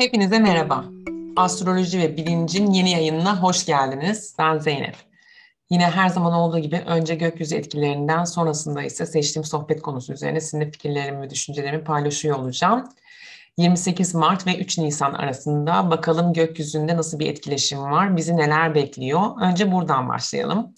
Hepinize merhaba. Astroloji ve bilincin yeni yayınına hoş geldiniz. Ben Zeynep. Yine her zaman olduğu gibi önce gökyüzü etkilerinden sonrasında ise seçtiğim sohbet konusu üzerine sizinle fikirlerimi ve düşüncelerimi paylaşıyor olacağım. 28 Mart ve 3 Nisan arasında bakalım gökyüzünde nasıl bir etkileşim var, bizi neler bekliyor. Önce buradan başlayalım.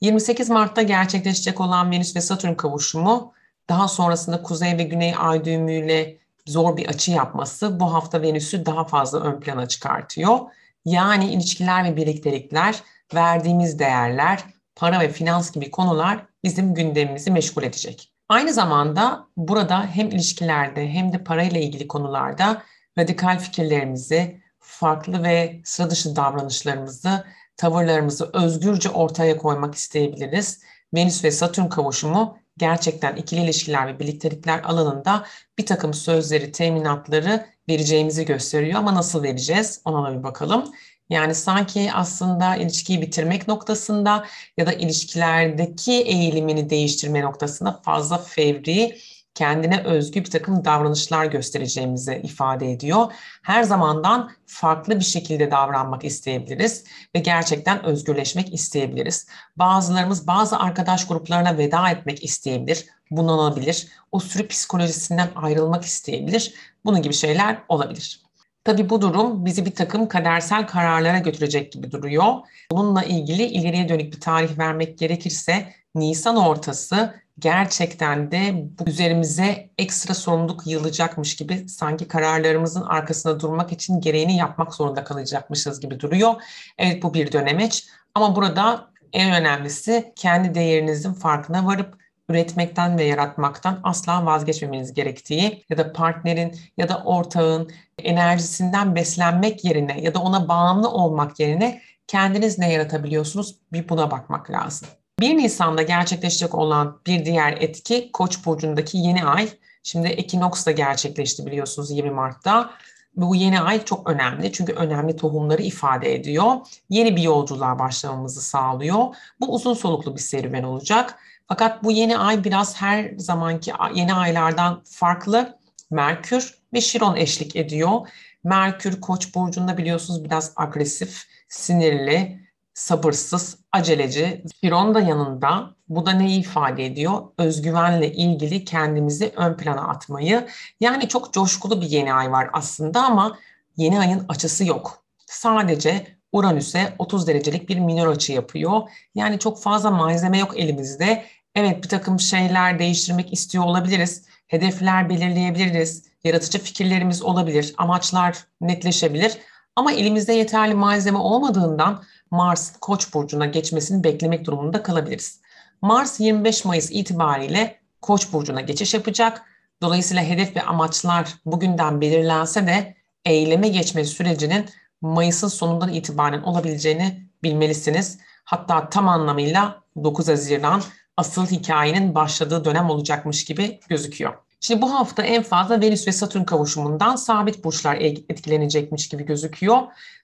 28 Mart'ta gerçekleşecek olan Venüs ve Satürn kavuşumu, daha sonrasında Kuzey ve Güney Ay düğümüyle zor bir açı yapması bu hafta Venüs'ü daha fazla ön plana çıkartıyor. Yani ilişkiler ve birliktelikler, verdiğimiz değerler, para ve finans gibi konular bizim gündemimizi meşgul edecek. Aynı zamanda burada hem ilişkilerde hem de parayla ilgili konularda radikal fikirlerimizi, farklı ve sıra dışı davranışlarımızı, tavırlarımızı özgürce ortaya koymak isteyebiliriz. Venüs ve Satürn kavuşumu gerçekten ikili ilişkiler ve birliktelikler alanında bir takım sözleri, teminatları vereceğimizi gösteriyor ama nasıl vereceğiz ona da bir bakalım. Yani sanki aslında ilişkiyi bitirmek noktasında ya da ilişkilerdeki eğilimini değiştirme noktasında fazla fevri, kendine özgü bir takım davranışlar göstereceğimizi ifade ediyor. Her zamandan farklı bir şekilde davranmak isteyebiliriz ve gerçekten özgürleşmek isteyebiliriz. Bazılarımız bazı arkadaş gruplarına veda etmek isteyebilir, bunalabilir, o sürü psikolojisinden ayrılmak isteyebilir. Bunun gibi şeyler olabilir. Tabii bu durum bizi bir takım kadersel kararlara götürecek gibi duruyor. Bununla ilgili ileriye dönük bir tarih vermek gerekirse Nisan ortası gerçekten de bu üzerimize ekstra sorumluluk yığılacakmış gibi sanki kararlarımızın arkasında durmak için gereğini yapmak zorunda kalacakmışız gibi duruyor. Evet bu bir dönemeç ama burada en önemlisi kendi değerinizin farkına varıp üretmekten ve yaratmaktan asla vazgeçmemeniz gerektiği ya da partnerin ya da ortağın enerjisinden beslenmek yerine ya da ona bağımlı olmak yerine kendiniz ne yaratabiliyorsunuz bir buna bakmak lazım. 1 Nisan'da gerçekleşecek olan bir diğer etki Koç burcundaki yeni ay. Şimdi ekinoks da gerçekleşti biliyorsunuz 20 Mart'ta. Bu yeni ay çok önemli çünkü önemli tohumları ifade ediyor. Yeni bir yolculuğa başlamamızı sağlıyor. Bu uzun soluklu bir serüven olacak. Fakat bu yeni ay biraz her zamanki yeni aylardan farklı. Merkür ve Şiron eşlik ediyor. Merkür Koç burcunda biliyorsunuz biraz agresif, sinirli, sabırsız, aceleci. Şiron da yanında. Bu da neyi ifade ediyor? Özgüvenle ilgili kendimizi ön plana atmayı. Yani çok coşkulu bir yeni ay var aslında ama yeni ayın açısı yok. Sadece Uranüs'e 30 derecelik bir minor açı yapıyor. Yani çok fazla malzeme yok elimizde. Evet bir takım şeyler değiştirmek istiyor olabiliriz. Hedefler belirleyebiliriz. Yaratıcı fikirlerimiz olabilir. Amaçlar netleşebilir. Ama elimizde yeterli malzeme olmadığından Mars Koç burcuna geçmesini beklemek durumunda kalabiliriz. Mars 25 Mayıs itibariyle Koç burcuna geçiş yapacak. Dolayısıyla hedef ve amaçlar bugünden belirlense de eyleme geçme sürecinin Mayıs'ın sonundan itibaren olabileceğini bilmelisiniz. Hatta tam anlamıyla 9 Haziran asıl hikayenin başladığı dönem olacakmış gibi gözüküyor. Şimdi bu hafta en fazla Venüs ve Satürn kavuşumundan sabit burçlar etkilenecekmiş gibi gözüküyor.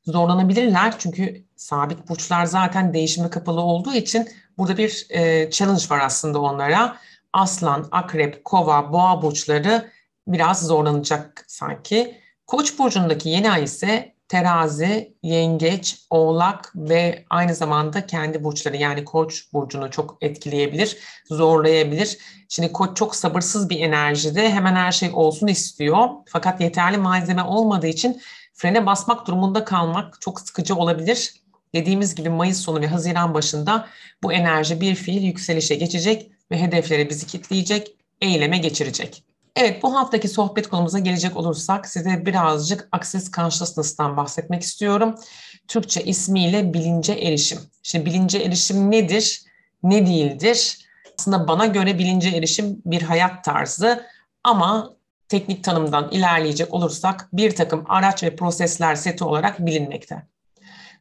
Zorlanabilirler çünkü sabit burçlar zaten değişime kapalı olduğu için burada bir e, challenge var aslında onlara. Aslan, akrep, kova, boğa burçları biraz zorlanacak sanki. Koç burcundaki yeni ay ise terazi, yengeç, oğlak ve aynı zamanda kendi burçları yani koç burcunu çok etkileyebilir, zorlayabilir. Şimdi koç çok sabırsız bir enerjide hemen her şey olsun istiyor. Fakat yeterli malzeme olmadığı için frene basmak durumunda kalmak çok sıkıcı olabilir. Dediğimiz gibi Mayıs sonu ve Haziran başında bu enerji bir fiil yükselişe geçecek ve hedeflere bizi kitleyecek, eyleme geçirecek. Evet bu haftaki sohbet konumuza gelecek olursak size birazcık Access Consciousness'tan bahsetmek istiyorum. Türkçe ismiyle bilince erişim. Şimdi bilince erişim nedir, ne değildir? Aslında bana göre bilince erişim bir hayat tarzı ama teknik tanımdan ilerleyecek olursak bir takım araç ve prosesler seti olarak bilinmekte.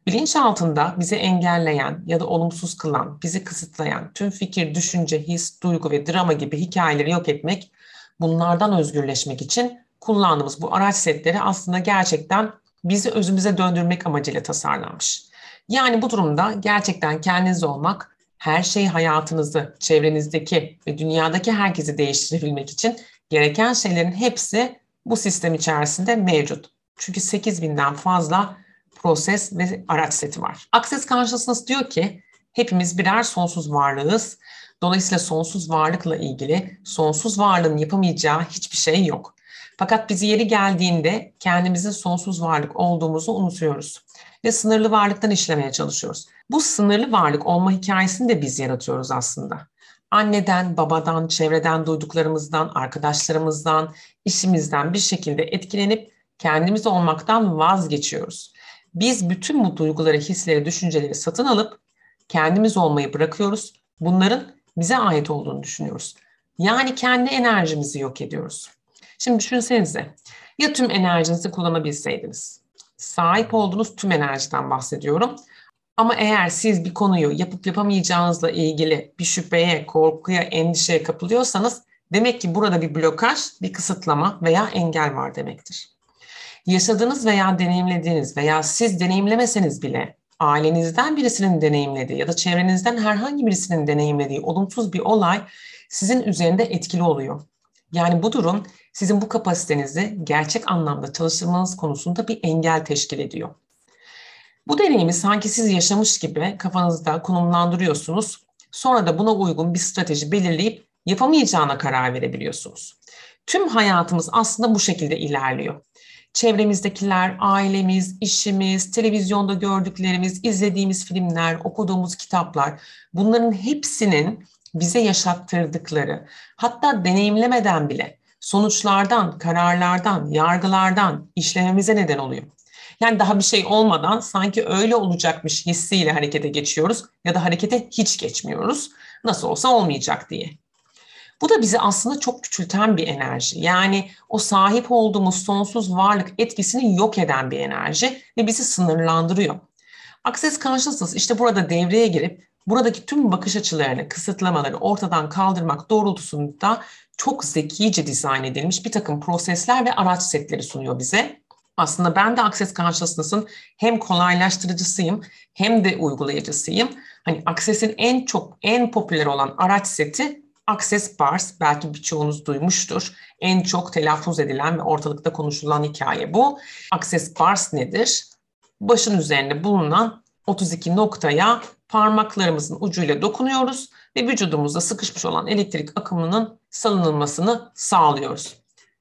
Bilinç altında bizi engelleyen ya da olumsuz kılan, bizi kısıtlayan tüm fikir, düşünce, his, duygu ve drama gibi hikayeleri yok etmek bunlardan özgürleşmek için kullandığımız bu araç setleri aslında gerçekten bizi özümüze döndürmek amacıyla tasarlanmış. Yani bu durumda gerçekten kendiniz olmak, her şeyi hayatınızı, çevrenizdeki ve dünyadaki herkesi değiştirebilmek için gereken şeylerin hepsi bu sistem içerisinde mevcut. Çünkü 8000'den fazla proses ve araç seti var. Access Consciousness diyor ki hepimiz birer sonsuz varlığız. Dolayısıyla sonsuz varlıkla ilgili sonsuz varlığın yapamayacağı hiçbir şey yok. Fakat bizi yeri geldiğinde kendimizin sonsuz varlık olduğumuzu unutuyoruz. Ve sınırlı varlıktan işlemeye çalışıyoruz. Bu sınırlı varlık olma hikayesini de biz yaratıyoruz aslında. Anneden, babadan, çevreden duyduklarımızdan, arkadaşlarımızdan, işimizden bir şekilde etkilenip kendimiz olmaktan vazgeçiyoruz. Biz bütün bu duyguları, hisleri, düşünceleri satın alıp kendimiz olmayı bırakıyoruz. Bunların bize ait olduğunu düşünüyoruz. Yani kendi enerjimizi yok ediyoruz. Şimdi düşünsenize ya tüm enerjinizi kullanabilseydiniz. Sahip olduğunuz tüm enerjiden bahsediyorum. Ama eğer siz bir konuyu yapıp yapamayacağınızla ilgili bir şüpheye, korkuya, endişeye kapılıyorsanız demek ki burada bir blokaj, bir kısıtlama veya engel var demektir. Yaşadığınız veya deneyimlediğiniz veya siz deneyimlemeseniz bile ailenizden birisinin deneyimlediği ya da çevrenizden herhangi birisinin deneyimlediği olumsuz bir olay sizin üzerinde etkili oluyor. Yani bu durum sizin bu kapasitenizi gerçek anlamda çalıştırmanız konusunda bir engel teşkil ediyor. Bu deneyimi sanki siz yaşamış gibi kafanızda konumlandırıyorsunuz. Sonra da buna uygun bir strateji belirleyip yapamayacağına karar verebiliyorsunuz. Tüm hayatımız aslında bu şekilde ilerliyor. Çevremizdekiler, ailemiz, işimiz, televizyonda gördüklerimiz, izlediğimiz filmler, okuduğumuz kitaplar bunların hepsinin bize yaşattırdıkları, hatta deneyimlemeden bile sonuçlardan, kararlardan, yargılardan işlememize neden oluyor. Yani daha bir şey olmadan sanki öyle olacakmış hissiyle harekete geçiyoruz ya da harekete hiç geçmiyoruz. Nasıl olsa olmayacak diye. Bu da bizi aslında çok küçülten bir enerji. Yani o sahip olduğumuz sonsuz varlık etkisini yok eden bir enerji ve bizi sınırlandırıyor. Access Consciousness işte burada devreye girip buradaki tüm bakış açılarını, kısıtlamaları ortadan kaldırmak doğrultusunda çok zekice dizayn edilmiş bir takım prosesler ve araç setleri sunuyor bize. Aslında ben de Access Consciousness'ın hem kolaylaştırıcısıyım hem de uygulayıcısıyım. Hani Access'in en çok en popüler olan araç seti Access Bars belki birçoğunuz duymuştur. En çok telaffuz edilen ve ortalıkta konuşulan hikaye bu. Access Bars nedir? Başın üzerinde bulunan 32 noktaya parmaklarımızın ucuyla dokunuyoruz ve vücudumuzda sıkışmış olan elektrik akımının salınılmasını sağlıyoruz.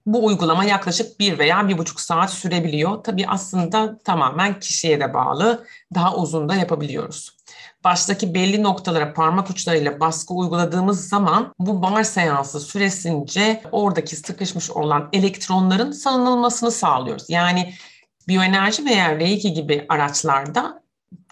Bu uygulama yaklaşık bir veya bir buçuk saat sürebiliyor. Tabii aslında tamamen kişiye de bağlı. Daha uzun da yapabiliyoruz. Baştaki belli noktalara parmak uçlarıyla baskı uyguladığımız zaman bu bar seansı süresince oradaki sıkışmış olan elektronların salınılmasını sağlıyoruz. Yani biyoenerji veya Reiki gibi araçlarda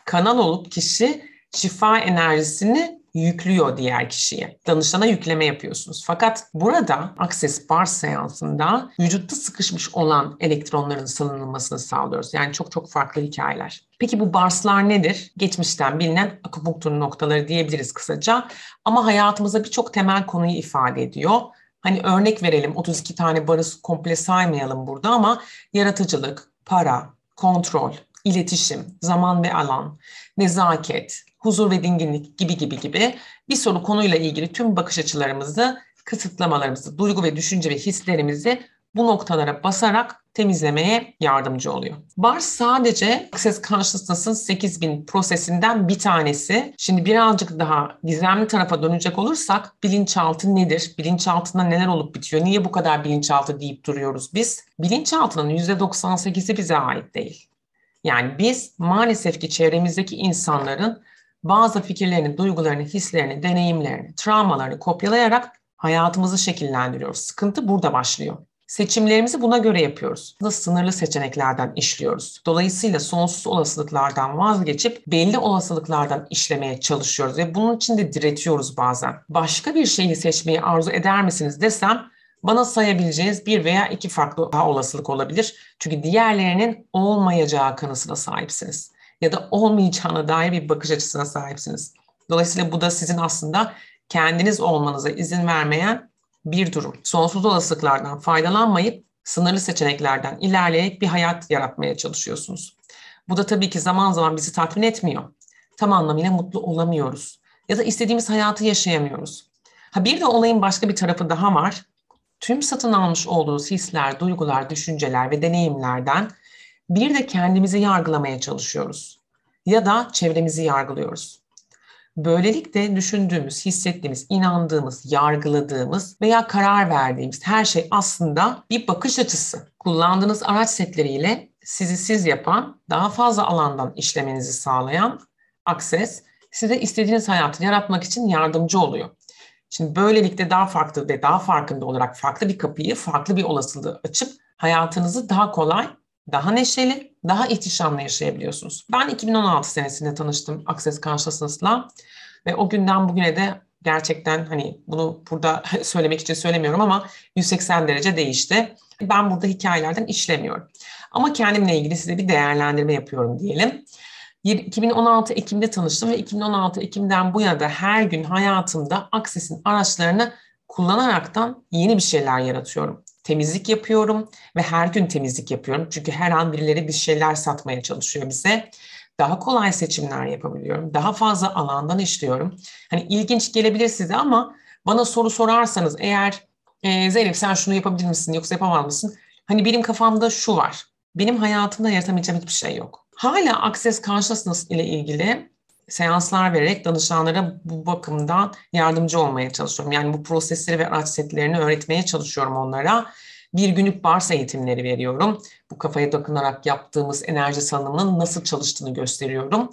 kanal olup kişi şifa enerjisini yüklüyor diğer kişiye. Danışana yükleme yapıyorsunuz. Fakat burada Access Bar seansında vücutta sıkışmış olan elektronların salınılmasını sağlıyoruz. Yani çok çok farklı hikayeler. Peki bu barslar nedir? Geçmişten bilinen akupunktur noktaları diyebiliriz kısaca. Ama hayatımıza birçok temel konuyu ifade ediyor. Hani örnek verelim 32 tane barı komple saymayalım burada ama yaratıcılık, para, kontrol, iletişim, zaman ve alan, nezaket, huzur ve dinginlik gibi gibi gibi bir soru konuyla ilgili tüm bakış açılarımızı, kısıtlamalarımızı, duygu ve düşünce ve hislerimizi bu noktalara basarak temizlemeye yardımcı oluyor. Bar sadece Access Consciousness'ın 8000 prosesinden bir tanesi. Şimdi birazcık daha gizemli tarafa dönecek olursak bilinçaltı nedir? Bilinçaltında neler olup bitiyor? Niye bu kadar bilinçaltı deyip duruyoruz biz? Bilinçaltının %98'i bize ait değil. Yani biz maalesef ki çevremizdeki insanların bazı fikirlerini, duygularını, hislerini, deneyimlerini, travmalarını kopyalayarak hayatımızı şekillendiriyoruz. Sıkıntı burada başlıyor. Seçimlerimizi buna göre yapıyoruz. Sınırlı seçeneklerden işliyoruz. Dolayısıyla sonsuz olasılıklardan vazgeçip belli olasılıklardan işlemeye çalışıyoruz ve bunun için de diretiyoruz bazen. Başka bir şeyi seçmeyi arzu eder misiniz desem bana sayabileceğiniz bir veya iki farklı daha olasılık olabilir. Çünkü diğerlerinin olmayacağı kanısına sahipsiniz ya da olmayacağına dair bir bakış açısına sahipsiniz. Dolayısıyla bu da sizin aslında kendiniz olmanıza izin vermeyen bir durum. Sonsuz olasılıklardan faydalanmayıp sınırlı seçeneklerden ilerleyerek bir hayat yaratmaya çalışıyorsunuz. Bu da tabii ki zaman zaman bizi tatmin etmiyor. Tam anlamıyla mutlu olamıyoruz. Ya da istediğimiz hayatı yaşayamıyoruz. Ha bir de olayın başka bir tarafı daha var. Tüm satın almış olduğunuz hisler, duygular, düşünceler ve deneyimlerden Bir de kendimizi yargılamaya çalışıyoruz ya da çevremizi yargılıyoruz. Böylelikle düşündüğümüz, hissettiğimiz, inandığımız, yargıladığımız veya karar verdiğimiz her şey aslında bir bakış açısı. Kullandığınız araç setleriyle sizi siz yapan, daha fazla alandan işlemenizi sağlayan Access size istediğiniz hayatı yaratmak için yardımcı oluyor. Şimdi böylelikle daha farklı ve daha farkında olarak farklı bir kapıyı, farklı bir olasılığı açıp hayatınızı daha kolay, daha neşeli, daha ihtişamlı yaşayabiliyorsunuz. Ben 2016 senesinde tanıştım Access Consciousness'la ve o günden bugüne de gerçekten hani bunu burada söylemek için söylemiyorum ama 180 derece değişti. Ben burada hikayelerden işlemiyorum. Ama kendimle ilgili size bir değerlendirme yapıyorum diyelim. 2016 Ekim'de tanıştım ve 2016 Ekim'den bu yana da her gün hayatımda Access'in araçlarını kullanaraktan yeni bir şeyler yaratıyorum. Temizlik yapıyorum ve her gün temizlik yapıyorum. Çünkü her an birileri bir şeyler satmaya çalışıyor bize. Daha kolay seçimler yapabiliyorum. Daha fazla alandan işliyorum. Hani ilginç gelebilir size ama bana soru sorarsanız eğer e, Zeynep sen şunu yapabilir misin yoksa yapamaz mısın? Hani benim kafamda şu var. Benim hayatımda yaratamayacağım hiçbir şey yok. Hala Access Consciousness ile ilgili seanslar vererek danışanlara bu bakımdan yardımcı olmaya çalışıyorum. Yani bu prosesleri ve araç setlerini öğretmeye çalışıyorum onlara. Bir günlük bars eğitimleri veriyorum. Bu kafaya dokunarak yaptığımız enerji salınımının nasıl çalıştığını gösteriyorum.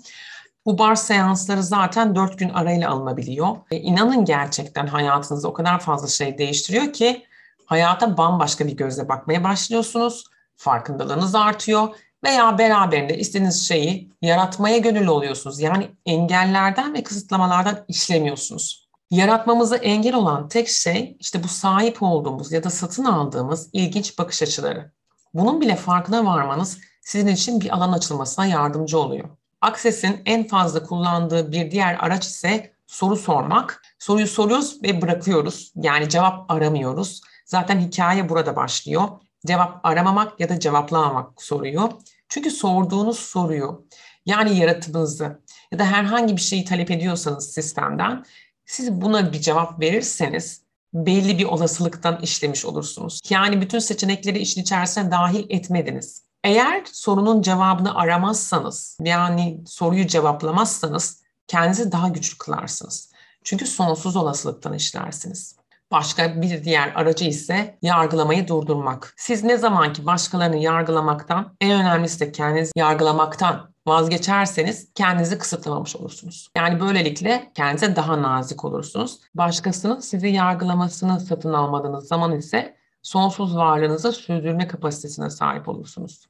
Bu bar seansları zaten dört gün arayla alınabiliyor. E, inanın gerçekten hayatınızda o kadar fazla şey değiştiriyor ki hayata bambaşka bir gözle bakmaya başlıyorsunuz. Farkındalığınız artıyor veya beraberinde istediğiniz şeyi yaratmaya gönüllü oluyorsunuz. Yani engellerden ve kısıtlamalardan işlemiyorsunuz. Yaratmamıza engel olan tek şey işte bu sahip olduğumuz ya da satın aldığımız ilginç bakış açıları. Bunun bile farkına varmanız sizin için bir alan açılmasına yardımcı oluyor. Access'in en fazla kullandığı bir diğer araç ise soru sormak. Soruyu soruyoruz ve bırakıyoruz. Yani cevap aramıyoruz. Zaten hikaye burada başlıyor. Cevap aramamak ya da cevaplamamak soruyu. Çünkü sorduğunuz soruyu yani yaratımınızı ya da herhangi bir şeyi talep ediyorsanız sistemden siz buna bir cevap verirseniz belli bir olasılıktan işlemiş olursunuz. Yani bütün seçenekleri işin içerisine dahil etmediniz. Eğer sorunun cevabını aramazsanız yani soruyu cevaplamazsanız kendinizi daha güçlü kılarsınız. Çünkü sonsuz olasılıktan işlersiniz. Başka bir diğer aracı ise yargılamayı durdurmak. Siz ne zaman ki başkalarını yargılamaktan, en önemlisi de kendinizi yargılamaktan vazgeçerseniz kendinizi kısıtlamamış olursunuz. Yani böylelikle kendinize daha nazik olursunuz. Başkasının sizi yargılamasını satın almadığınız zaman ise sonsuz varlığınızı sürdürme kapasitesine sahip olursunuz.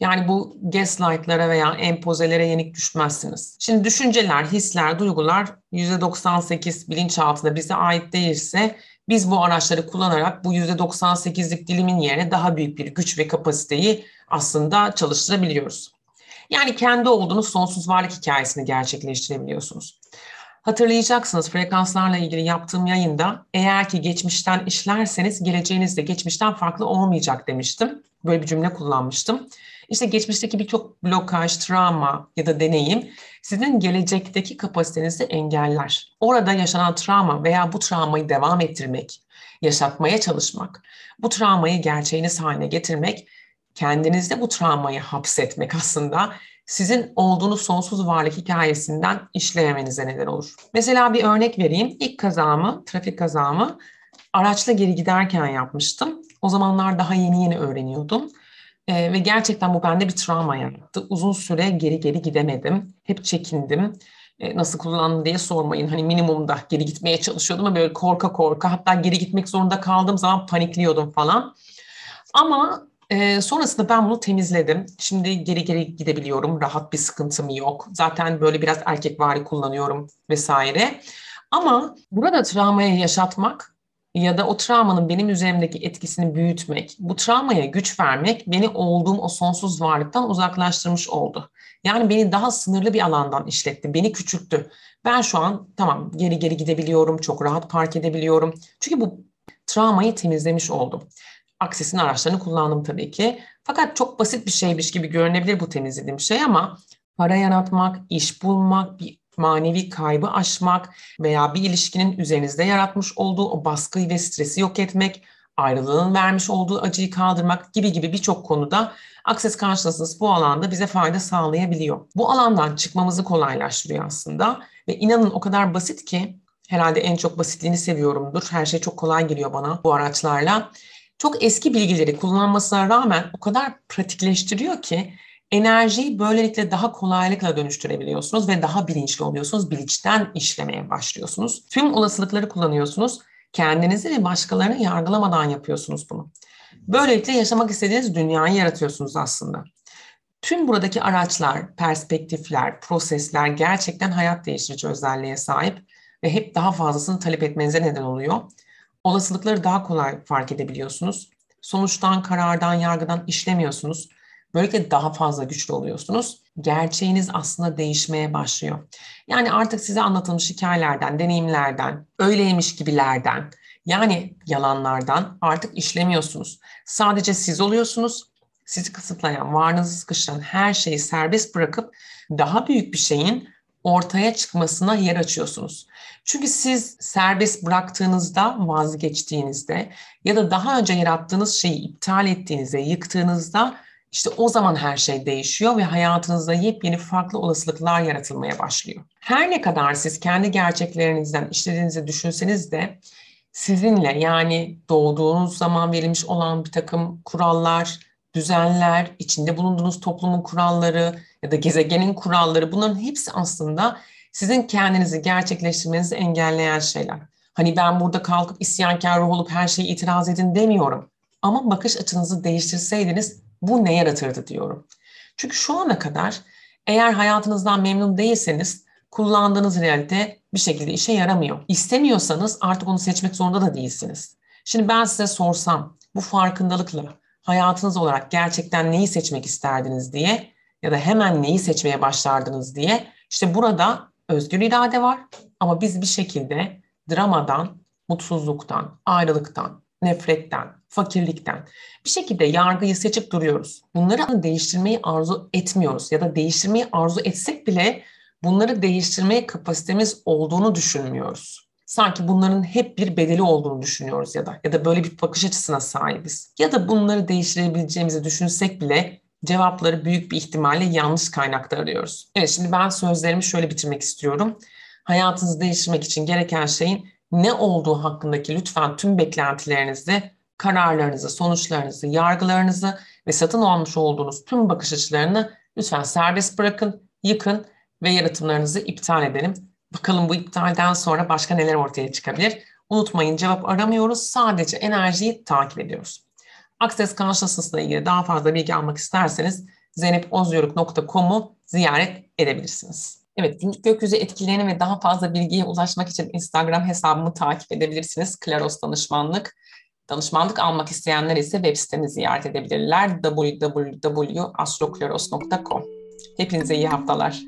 Yani bu gaslight'lara veya empozelere yenik düşmezsiniz. Şimdi düşünceler, hisler, duygular %98 bilinçaltında bize ait değilse biz bu araçları kullanarak bu %98'lik dilimin yerine daha büyük bir güç ve kapasiteyi aslında çalıştırabiliyoruz. Yani kendi olduğunuz sonsuz varlık hikayesini gerçekleştirebiliyorsunuz. Hatırlayacaksınız frekanslarla ilgili yaptığım yayında eğer ki geçmişten işlerseniz geleceğiniz de geçmişten farklı olmayacak demiştim. Böyle bir cümle kullanmıştım. İşte geçmişteki birçok blokaj, travma ya da deneyim sizin gelecekteki kapasitenizi engeller. Orada yaşanan travma veya bu travmayı devam ettirmek, yaşatmaya çalışmak, bu travmayı gerçeğiniz haline getirmek, kendinizde bu travmayı hapsetmek aslında sizin olduğunuz sonsuz varlık hikayesinden işleyemenize neden olur. Mesela bir örnek vereyim. İlk kazamı, trafik kazamı araçla geri giderken yapmıştım. O zamanlar daha yeni yeni öğreniyordum. E, ve gerçekten bu bende bir travma yarattı. Uzun süre geri geri gidemedim. Hep çekindim. E, nasıl kullandım diye sormayın. Hani minimumda geri gitmeye çalışıyordum ama böyle korka korka. Hatta geri gitmek zorunda kaldığım zaman panikliyordum falan. Ama e, sonrasında ben bunu temizledim. Şimdi geri geri gidebiliyorum. Rahat bir sıkıntım yok. Zaten böyle biraz erkek vari kullanıyorum vesaire. Ama burada travmayı yaşatmak ya da o travmanın benim üzerimdeki etkisini büyütmek, bu travmaya güç vermek beni olduğum o sonsuz varlıktan uzaklaştırmış oldu. Yani beni daha sınırlı bir alandan işletti, beni küçülttü. Ben şu an tamam geri geri gidebiliyorum, çok rahat park edebiliyorum. Çünkü bu travmayı temizlemiş oldum. Akses'in araçlarını kullandım tabii ki. Fakat çok basit bir şeymiş gibi görünebilir bu temizlediğim şey ama para yaratmak, iş bulmak, bir manevi kaybı aşmak veya bir ilişkinin üzerinizde yaratmış olduğu o baskıyı ve stresi yok etmek, ayrılığın vermiş olduğu acıyı kaldırmak gibi gibi birçok konuda Access Consciousness bu alanda bize fayda sağlayabiliyor. Bu alandan çıkmamızı kolaylaştırıyor aslında ve inanın o kadar basit ki herhalde en çok basitliğini seviyorumdur. Her şey çok kolay geliyor bana bu araçlarla. Çok eski bilgileri kullanmasına rağmen o kadar pratikleştiriyor ki enerjiyi böylelikle daha kolaylıkla dönüştürebiliyorsunuz ve daha bilinçli oluyorsunuz. Bilinçten işlemeye başlıyorsunuz. Tüm olasılıkları kullanıyorsunuz. Kendinizi ve başkalarını yargılamadan yapıyorsunuz bunu. Böylelikle yaşamak istediğiniz dünyayı yaratıyorsunuz aslında. Tüm buradaki araçlar, perspektifler, prosesler gerçekten hayat değiştirici özelliğe sahip ve hep daha fazlasını talep etmenize neden oluyor. Olasılıkları daha kolay fark edebiliyorsunuz. Sonuçtan, karardan, yargıdan işlemiyorsunuz. Böylelikle daha fazla güçlü oluyorsunuz. Gerçeğiniz aslında değişmeye başlıyor. Yani artık size anlatılmış hikayelerden, deneyimlerden, öyleymiş gibilerden, yani yalanlardan artık işlemiyorsunuz. Sadece siz oluyorsunuz. Sizi kısıtlayan, varlığınızı sıkıştıran her şeyi serbest bırakıp daha büyük bir şeyin ortaya çıkmasına yer açıyorsunuz. Çünkü siz serbest bıraktığınızda, vazgeçtiğinizde ya da daha önce yarattığınız şeyi iptal ettiğinizde, yıktığınızda işte o zaman her şey değişiyor ve hayatınızda yepyeni farklı olasılıklar yaratılmaya başlıyor. Her ne kadar siz kendi gerçeklerinizden işlediğinizi düşünseniz de sizinle yani doğduğunuz zaman verilmiş olan bir takım kurallar, düzenler, içinde bulunduğunuz toplumun kuralları ya da gezegenin kuralları bunların hepsi aslında sizin kendinizi gerçekleştirmenizi engelleyen şeyler. Hani ben burada kalkıp isyankar ruh olup her şeyi itiraz edin demiyorum. Ama bakış açınızı değiştirseydiniz bu ne yaratırdı diyorum. Çünkü şu ana kadar eğer hayatınızdan memnun değilseniz kullandığınız realite bir şekilde işe yaramıyor. İstemiyorsanız artık onu seçmek zorunda da değilsiniz. Şimdi ben size sorsam bu farkındalıkla hayatınız olarak gerçekten neyi seçmek isterdiniz diye ya da hemen neyi seçmeye başlardınız diye işte burada özgür irade var ama biz bir şekilde dramadan, mutsuzluktan, ayrılıktan, nefretten, fakirlikten bir şekilde yargıyı seçip duruyoruz. Bunları değiştirmeyi arzu etmiyoruz ya da değiştirmeyi arzu etsek bile bunları değiştirmeye kapasitemiz olduğunu düşünmüyoruz. Sanki bunların hep bir bedeli olduğunu düşünüyoruz ya da ya da böyle bir bakış açısına sahibiz. Ya da bunları değiştirebileceğimizi düşünsek bile cevapları büyük bir ihtimalle yanlış kaynakta arıyoruz. Evet şimdi ben sözlerimi şöyle bitirmek istiyorum. Hayatınızı değiştirmek için gereken şeyin ne olduğu hakkındaki lütfen tüm beklentilerinizi, kararlarınızı, sonuçlarınızı, yargılarınızı ve satın almış olduğunuz tüm bakış açılarını lütfen serbest bırakın, yıkın ve yaratımlarınızı iptal edelim. Bakalım bu iptalden sonra başka neler ortaya çıkabilir? Unutmayın cevap aramıyoruz, sadece enerjiyi takip ediyoruz. Access Consciousness ile ilgili daha fazla bilgi almak isterseniz zeynepozyoruk.com'u ziyaret edebilirsiniz. Evet, günlük gökyüzü etkilerini ve daha fazla bilgiye ulaşmak için Instagram hesabımı takip edebilirsiniz. Klaros Danışmanlık. Danışmanlık almak isteyenler ise web sitemi ziyaret edebilirler. www.astroklaros.com Hepinize iyi haftalar.